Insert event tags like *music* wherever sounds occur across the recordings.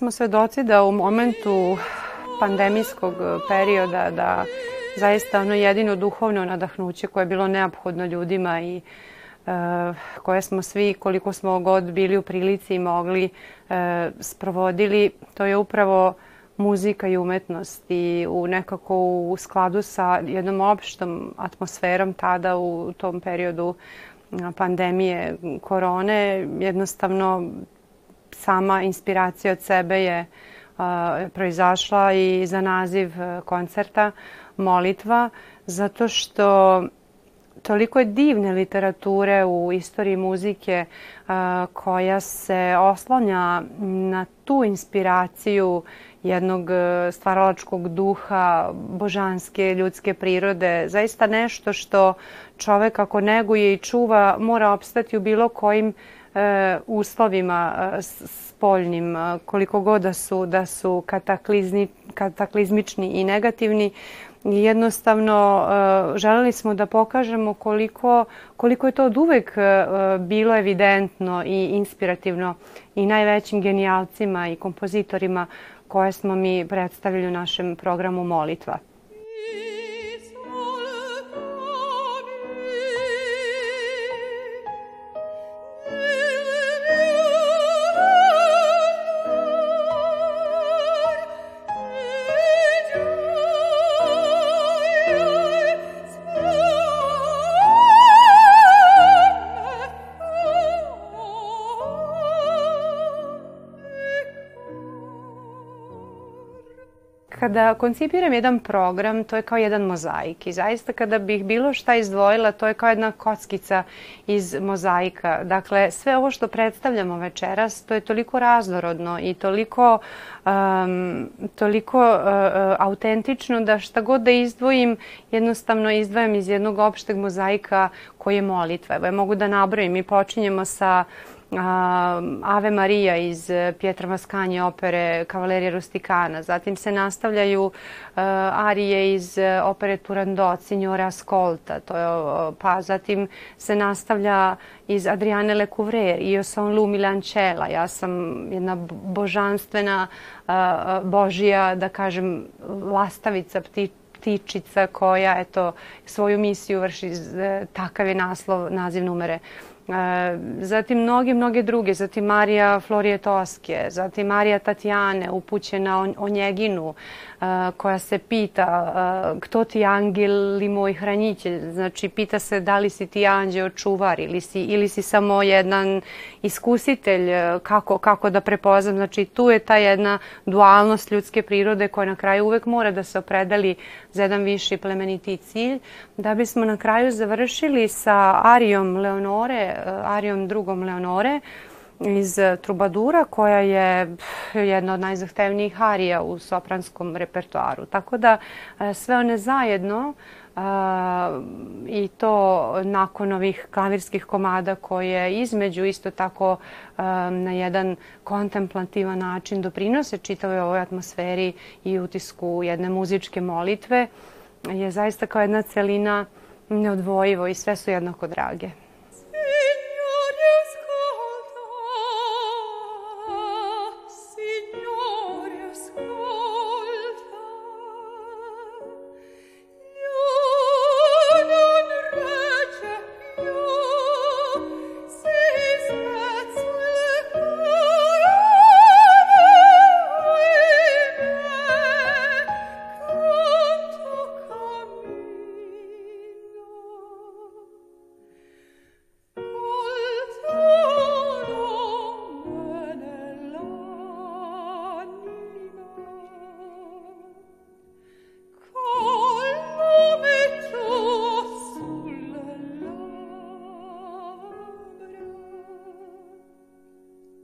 smo svedoci da u momentu pandemijskog perioda da zaista ono jedino duhovno nadahnuće koje je bilo neophodno ljudima i e, koje smo svi koliko smo god bili u prilici i mogli e, sprovodili, to je upravo muzika i umetnost i u nekako u skladu sa jednom opštom atmosferom tada u tom periodu pandemije korone jednostavno sama inspiracija od sebe je proizašla i za naziv e, koncerta molitva zato što toliko je divne literature u istoriji muzike koja se oslanja na tu inspiraciju jednog e, stvaralačkog duha, božanske, ljudske prirode. Zaista nešto što čovek ako neguje i čuva mora opstati u bilo kojim e, uslovima e, spoljnim, e, koliko god da su, da su kataklizmi, kataklizmični i negativni. Jednostavno, e, želeli smo da pokažemo koliko, koliko je to od uvek e, bilo evidentno i inspirativno i najvećim genijalcima i kompozitorima koje smo mi predstavili u našem programu Molitva. Kada koncipiram jedan program, to je kao jedan mozaik i zaista kada bih bilo šta izdvojila, to je kao jedna kockica iz mozaika. Dakle, sve ovo što predstavljamo večeras, to je toliko raznorodno i toliko, um, toliko uh, uh, autentično da šta god da izdvojim, jednostavno izdvajam iz jednog opšteg mozaika koji je molitva. Evo, ja mogu da nabrojim i počinjemo sa Ave Maria iz Pietra Mascagni opere Kavalerija Rusticana. Zatim se nastavljaju arije iz opere Turandot, Signora Ascolta. To je, pa zatim se nastavlja iz Adriane Lecouvreur, Io son lu Milancella. Ja sam jedna božanstvena božija, da kažem, lastavica, ptiča ptičica koja eto svoju misiju vrši takav je naslov naziv numere E, zatim mnoge, mnoge druge, zatim Marija Florije Toske, zatim Marija Tatjane upućena o, o njeginu, koja se pita kto ti angel i moj hranitelj. Znači, pita se da li si ti anđeo čuvar ili si, ili si samo jedan iskusitelj kako, kako da prepoznam. Znači, tu je ta jedna dualnost ljudske prirode koja na kraju uvek mora da se opredeli za jedan viši plemeniti cilj. Da bismo na kraju završili sa Arijom Leonore, Arijom drugom Leonore, iz Trubadura koja je jedna od najzahtevnijih arija u sopranskom repertoaru. Tako da e, sve one zajedno e, i to nakon ovih klavirskih komada koje između isto tako e, na jedan kontemplativan način doprinose čitavoj ovoj atmosferi i utisku jedne muzičke molitve je zaista kao jedna celina neodvojivo i sve su jednako drage.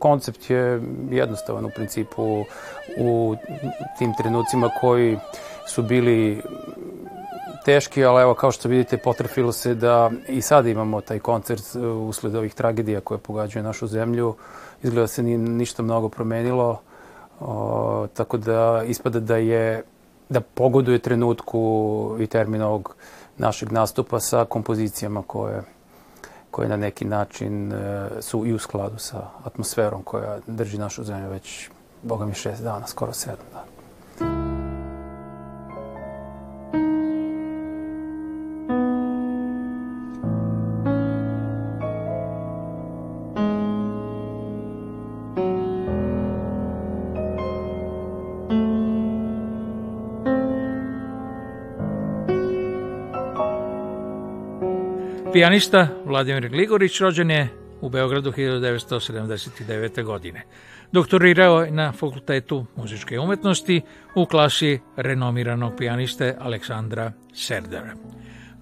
Koncept je jednostavan u principu u tim trenucima koji su bili teški, ali evo kao što vidite potrefilo se da i sad imamo taj koncert usled ovih tragedija koje pogađaju našu zemlju. Izgleda se ni ništa mnogo promenilo, o, tako da ispada da je da pogoduje trenutku i termin ovog našeg nastupa sa kompozicijama koje koje na neki način e, su i u skladu sa atmosferom koja drži našu zemlju već boga mi šest dana, skoro sedam dana. Pijanista Vladimir Gligorić rođen je u Beogradu 1979. godine. Doktorirao je na Fakultetu muzičke umetnosti u klasi renomiranog pijaniste Aleksandra Serdara.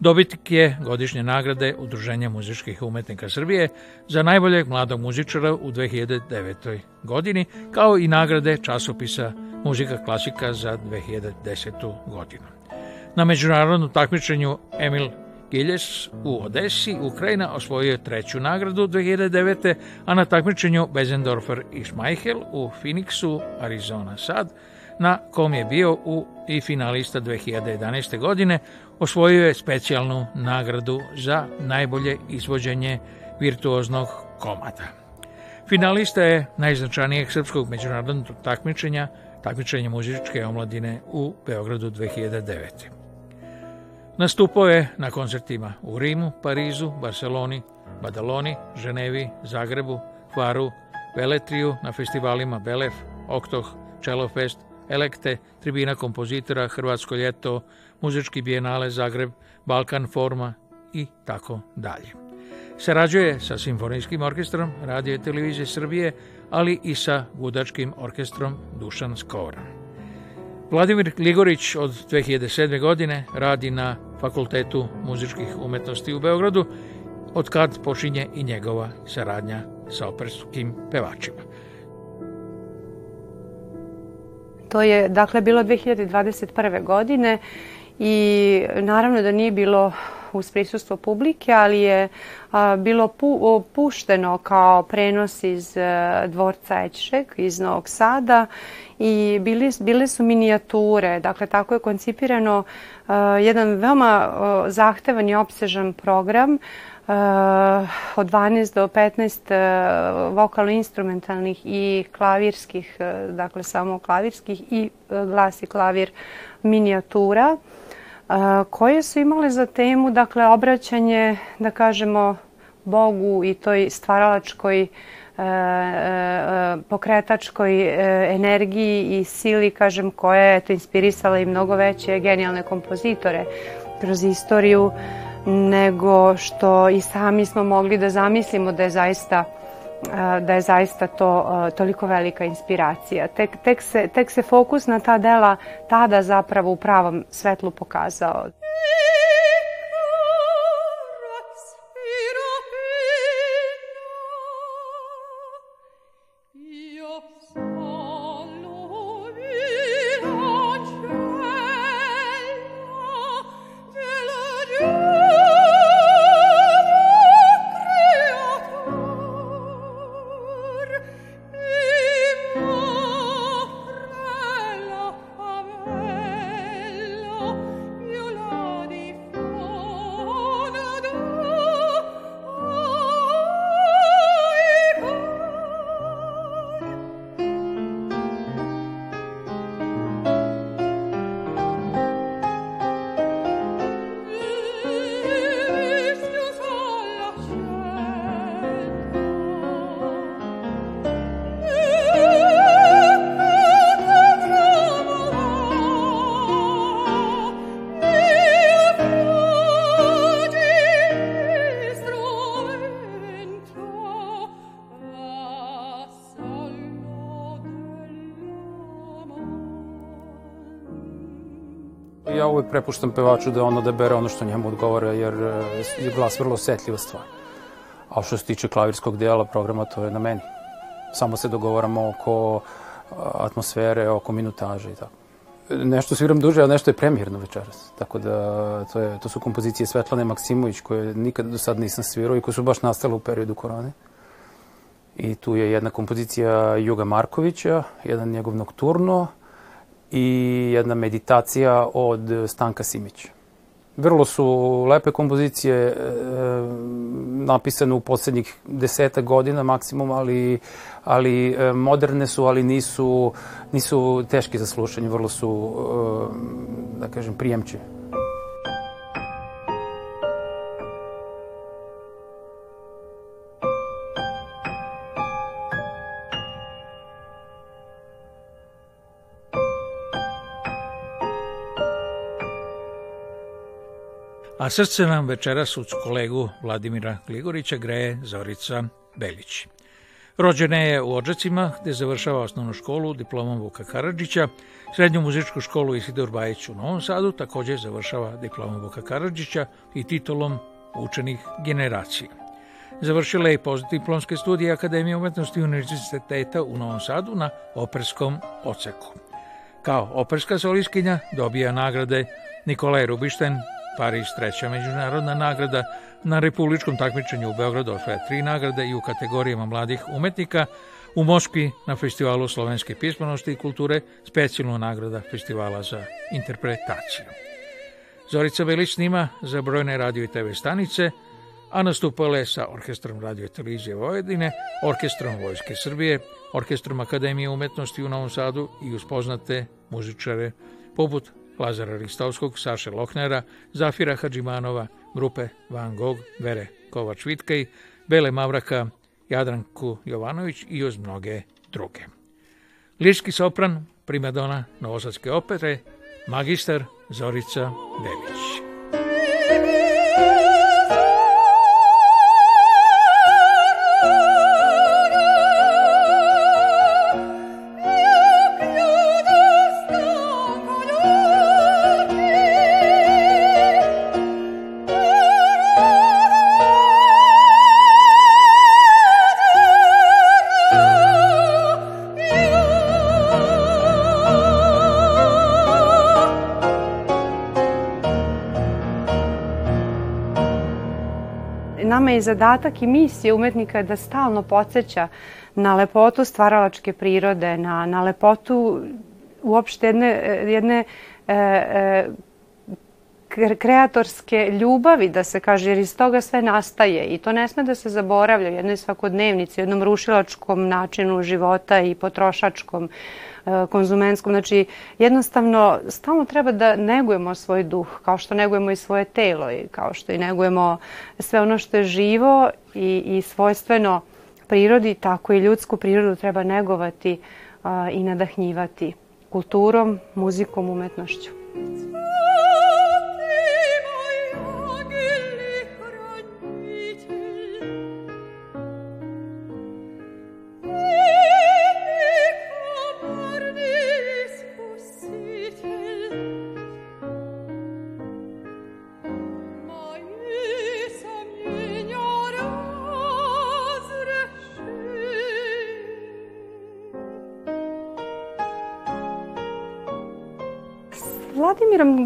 Dobitnik je godišnje nagrade Udruženja muzičkih umetnika Srbije za najboljeg mladog muzičara u 2009. godini, kao i nagrade časopisa Muzika klasika za 2010. godinu. Na međunarodnom takmičenju Emil Giljes u Odesi, Ukrajina osvojio treću nagradu 2009. a na takmičenju Bezendorfer i Schmeichel u Phoenixu, Arizona sad, na kom je bio u i finalista 2011. godine, osvojio je specijalnu nagradu za najbolje izvođenje virtuoznog komada. Finalista je najznačajnijeg srpskog međunarodnog takmičenja, takmičenja muzičke omladine u Beogradu 2009. Nastupao je na koncertima u Rimu, Parizu, Barceloni, Badaloni, Ženevi, Zagrebu, Hvaru, Veletriju, na festivalima Belef, Oktoh, Čelofest, Elekte, Tribina kompozitora, Hrvatsko ljeto, Muzički bijenale Zagreb, Balkan Forma i tako dalje. Sarađuje sa Simfonijskim orkestrom Radio i televizije Srbije, ali i sa Gudačkim orkestrom Dušan Skoran. Vladimir Ligorić od 2007. godine radi na Fakultetu muzičkih umetnosti u Beogradu, od kad počinje i njegova saradnja sa operskim pevačima. To je dakle bilo 2021. godine i naravno da nije bilo uz prisustvo publike, ali je a, bilo pu, pušteno kao prenos iz a, e, dvorca Ećšek iz Novog Sada. I bili, bile su minijature, dakle tako je koncipirano a, jedan veoma zahtevan i opsežan program uh, od 12 do 15 uh, vokalno-instrumentalnih i klavirskih, dakle samo klavirskih i glas i klavir minijatura koje su imale za temu dakle obraćanje da kažemo Bogu i toj stvaralačkoj e, e, pokretačkoj e, energiji i sili kažem koja je to inspirisala i mnogo veće genijalne kompozitore kroz istoriju nego što i sami smo mogli da zamislimo da je zaista da je zaista to toliko velika inspiracija. Tek, tek, se, tek se fokus na ta dela tada zapravo u pravom svetlu pokazao. Prepuštam pevaču da on odabere ono što njemu odgovara, jer e, je glas vrlo osetljiva stvar. A što se tiče klavirskog dijela programa, to je na meni. Samo se dogovaramo oko atmosfere, oko minutaže i tako. Nešto sviram duže, a nešto je premijerno večeras. Tako da to, je, to su kompozicije Svetlane Maksimović koje nikad do sad nisam svirao i koje su baš nastale u periodu korone. I tu je jedna kompozicija Juga Markovića, jedan njegov nokturno, i jedna meditacija od Stanka Simića. Vrlo su lepe kompozicije e, napisane u poslednjih deseta godina maksimum, ali, ali e, moderne su, ali nisu, nisu teški za slušanje, vrlo su, e, da kažem, prijemčive. Srce nam večeras uz kolegu Vladimira Gligorića greje Zorica Belić. Rođena je u Odžacima, gde završava osnovnu školu diplomom Vuka Karadžića, srednju muzičku školu Isidor Bajić u Novom Sadu, takođe završava diplomom Vuka Karadžića i titulom učenih generacija. Završila je i postdiplomske studije Akademije umetnosti Univerziteta u Novom Sadu na operskom oceku. Kao operska soliskinja dobija nagrade Nikolaj Rubišten, Pariz treća međunarodna nagrada, na republičkom takmičenju u Beogradu osvaja tri nagrade i u kategorijama mladih umetnika, u Moskvi na festivalu slovenske pismenosti i kulture specijalnu nagrada festivala za interpretaciju. Zorica Belić snima za brojne radio i TV stanice, a nastupala je sa Orkestrom radio i televizije Vojvodine, Orkestrom Vojske Srbije, Orkestrom Akademije umetnosti u Novom Sadu i uspoznate muzičare poput Lazara Ristovskog, Saše Lohnera, Zafira Hadžimanova, grupe Van Gogh, Vere Kovač-Vitkej, Bele Mavraka, Jadranku Jovanović i uz mnoge druge. Lirski sopran, primadona Novosadske opere, magister Zorica Belić. Nama je zadatak i misija umetnika da stalno podsjeća na lepotu stvaralačke prirode, na, na lepotu uopšte jedne, jedne e, e, kreatorske ljubavi, da se kaže, jer iz toga sve nastaje. I to ne sme da se zaboravlja u jednoj svakodnevnici, u jednom rušilačkom načinu života i potrošačkom, konzumenskom. Znači, jednostavno, stalno treba da negujemo svoj duh, kao što negujemo i svoje telo i kao što i negujemo sve ono što je živo i, i svojstveno prirodi, tako i ljudsku prirodu treba negovati i nadahnjivati kulturom, muzikom, umetnošću.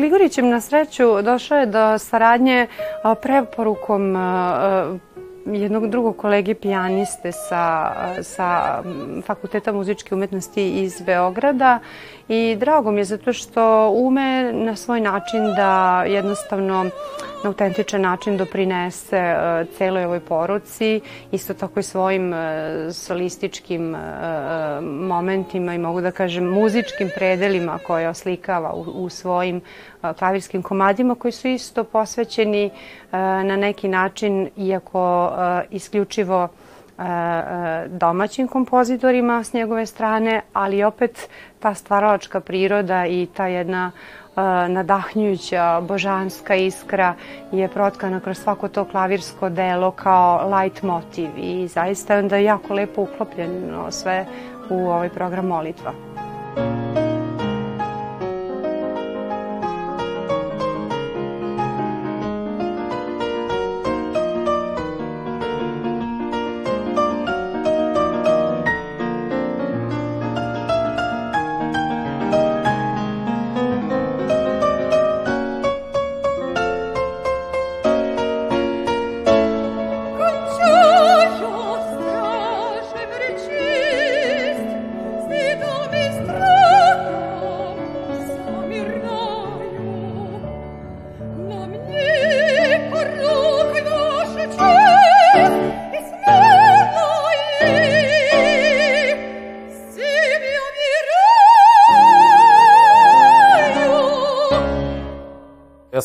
Gligorićem na sreću došao je do saradnje preporukom jednog drugog kolege pijaniste sa, sa Fakulteta muzičke umetnosti iz Beograda. I drago mi je zato što ume na svoj način da jednostavno na autentičan način doprinese uh, celoj ovoj poruci, isto tako i svojim uh, solističkim uh, momentima i mogu da kažem muzičkim predelima koje oslikava u, svojim klavirskim komadima koji su isto posvećeni na neki način, iako isključivo domaćim kompozitorima s njegove strane, ali opet ta stvaralačka priroda i ta jedna nadahnjujuća božanska iskra je protkana kroz svako to klavirsko delo kao light motiv i zaista je onda jako lepo uklopljeno sve u ovaj program molitva. me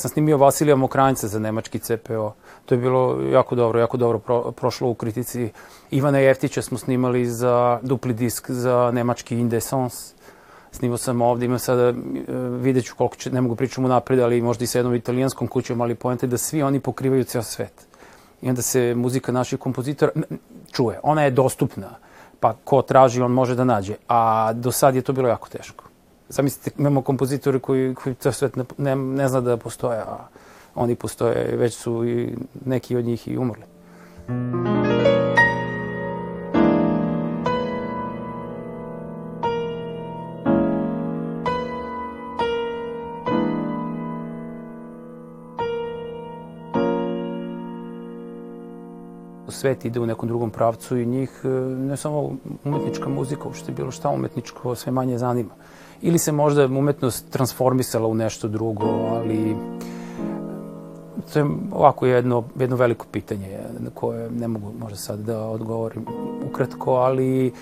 sam snimio Vasilija Mokranjca za nemački CPO. To je bilo jako dobro, jako dobro pro, prošlo u kritici. Ivana Jeftića smo snimali za dupli disk za nemački Indesons. Snimao sam ovde, imam sada, e, vidjet ću koliko će, ne mogu pričati mu napred, ali možda i sa jednom italijanskom kućom, ali pojente da svi oni pokrivaju ceo svet. I onda se muzika naših kompozitora čuje. Ona je dostupna, pa ko traži, on može da nađe. A do sad je to bilo jako teško. Zamislite, imamo kompozitore koji, koji ceo svet ne, ne, ne zna da postoje, a oni postoje, već su i neki od njih i umrli. Svet ide u nekom drugom pravcu i njih e, ne samo umetnička muzika, uopšte bilo šta umetničko sve manje zanima. Ili se možda umetnost transformisala u nešto drugo, ali to je ovako jedno, jedno veliko pitanje na koje ne mogu možda sad da odgovorim ukratko, ali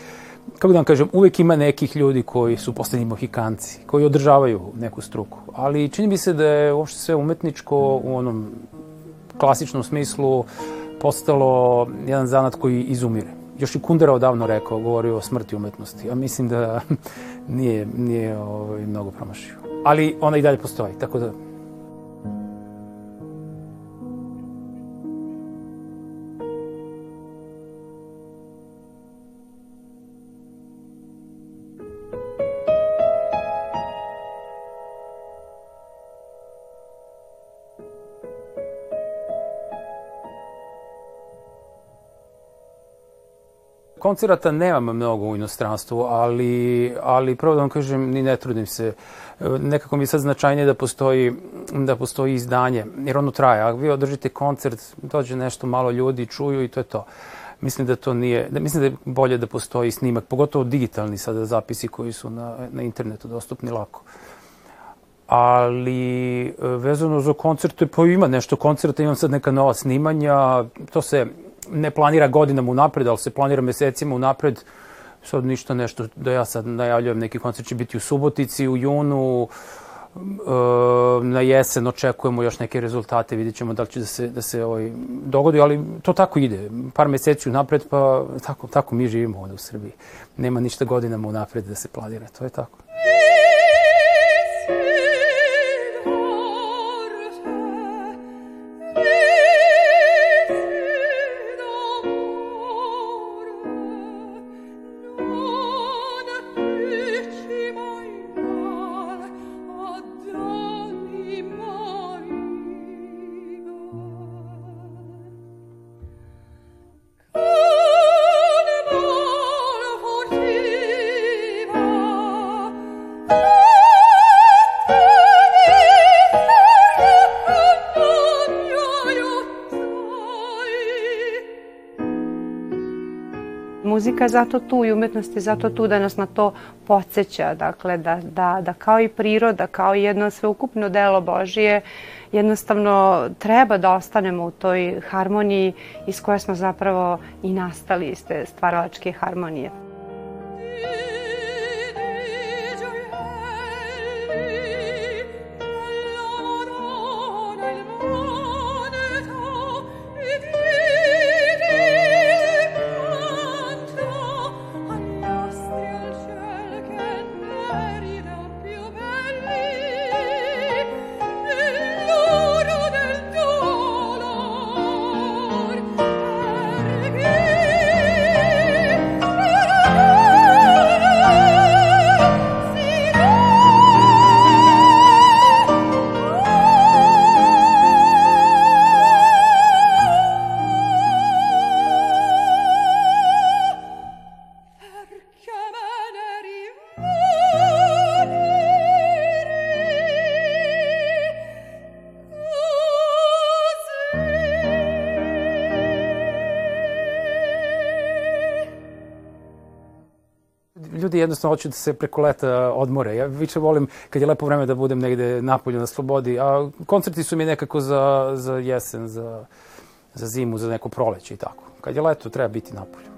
kako da vam kažem, uvek ima nekih ljudi koji su poslednji mohikanci, koji održavaju neku struku. Ali čini mi se da je uopšte sve umetničko u onom klasičnom smislu postalo jedan zanat koji izumire. Još i Kundera odavno rekao, govorio o smrti umetnosti, a mislim da *laughs* nije, nije ovaj, mnogo promašio. Ali ona i dalje postoji, tako da koncerata nemam mnogo u inostranstvu, ali, ali prvo da vam kažem, ni ne trudim se. Nekako mi je sad značajnije da postoji, da postoji izdanje, jer ono traje. Ako vi održite koncert, dođe nešto malo ljudi, čuju i to je to. Mislim da to nije, da, mislim da je bolje da postoji snimak, pogotovo digitalni sada zapisi koji su na, na internetu dostupni lako ali vezano za koncerte, pa ima nešto koncerta, imam sad neka nova snimanja, to se ne planira godinama unapred, ali se planira mesecima unapred. Sad ništa nešto da ja sad najavljujem, neki koncert će biti u Subotici, u junu, e, na jesen očekujemo još neke rezultate, vidjet ćemo da li će da se, da se ovaj, dogodi, ali to tako ide. Par meseci unapred, pa tako, tako mi živimo ovde u Srbiji. Nema ništa godinama unapred da se planira, to je tako. Muzika zato tu i umetnost je zato tu da nas na to podsjeća, dakle da, da, da kao i priroda, kao i jedno sveukupno delo Božije, jednostavno treba da ostanemo u toj harmoniji iz koje smo zapravo i nastali iz te stvaralačke harmonije. Ljudi jednostavno hoću da se preko leta odmore. Ja više volim kad je lepo vreme da budem negde napolju na slobodi, a koncerti su mi nekako za, za jesen, za, za zimu, za neko proleće i tako. Kad je leto, treba biti napolju.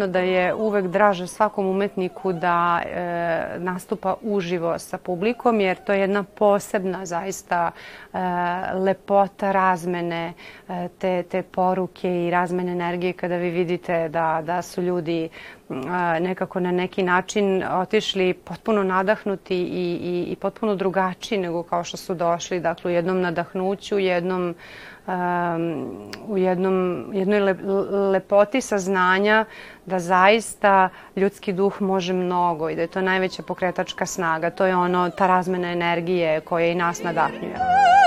Naravno da je uvek draže svakom umetniku da e, nastupa uživo sa publikom, jer to je jedna posebna zaista e, lepota razmene e, te, te poruke i razmene energije kada vi vidite da, da su ljudi nekako na neki način otišli potpuno nadahnuti i, i, i potpuno drugačiji nego kao što su došli, dakle u jednom nadahnuću, jednom um, u jednom, jednoj le, lepoti saznanja da zaista ljudski duh može mnogo i da je to najveća pokretačka snaga. To je ono, ta razmena energije koja i nas nadahnjuje.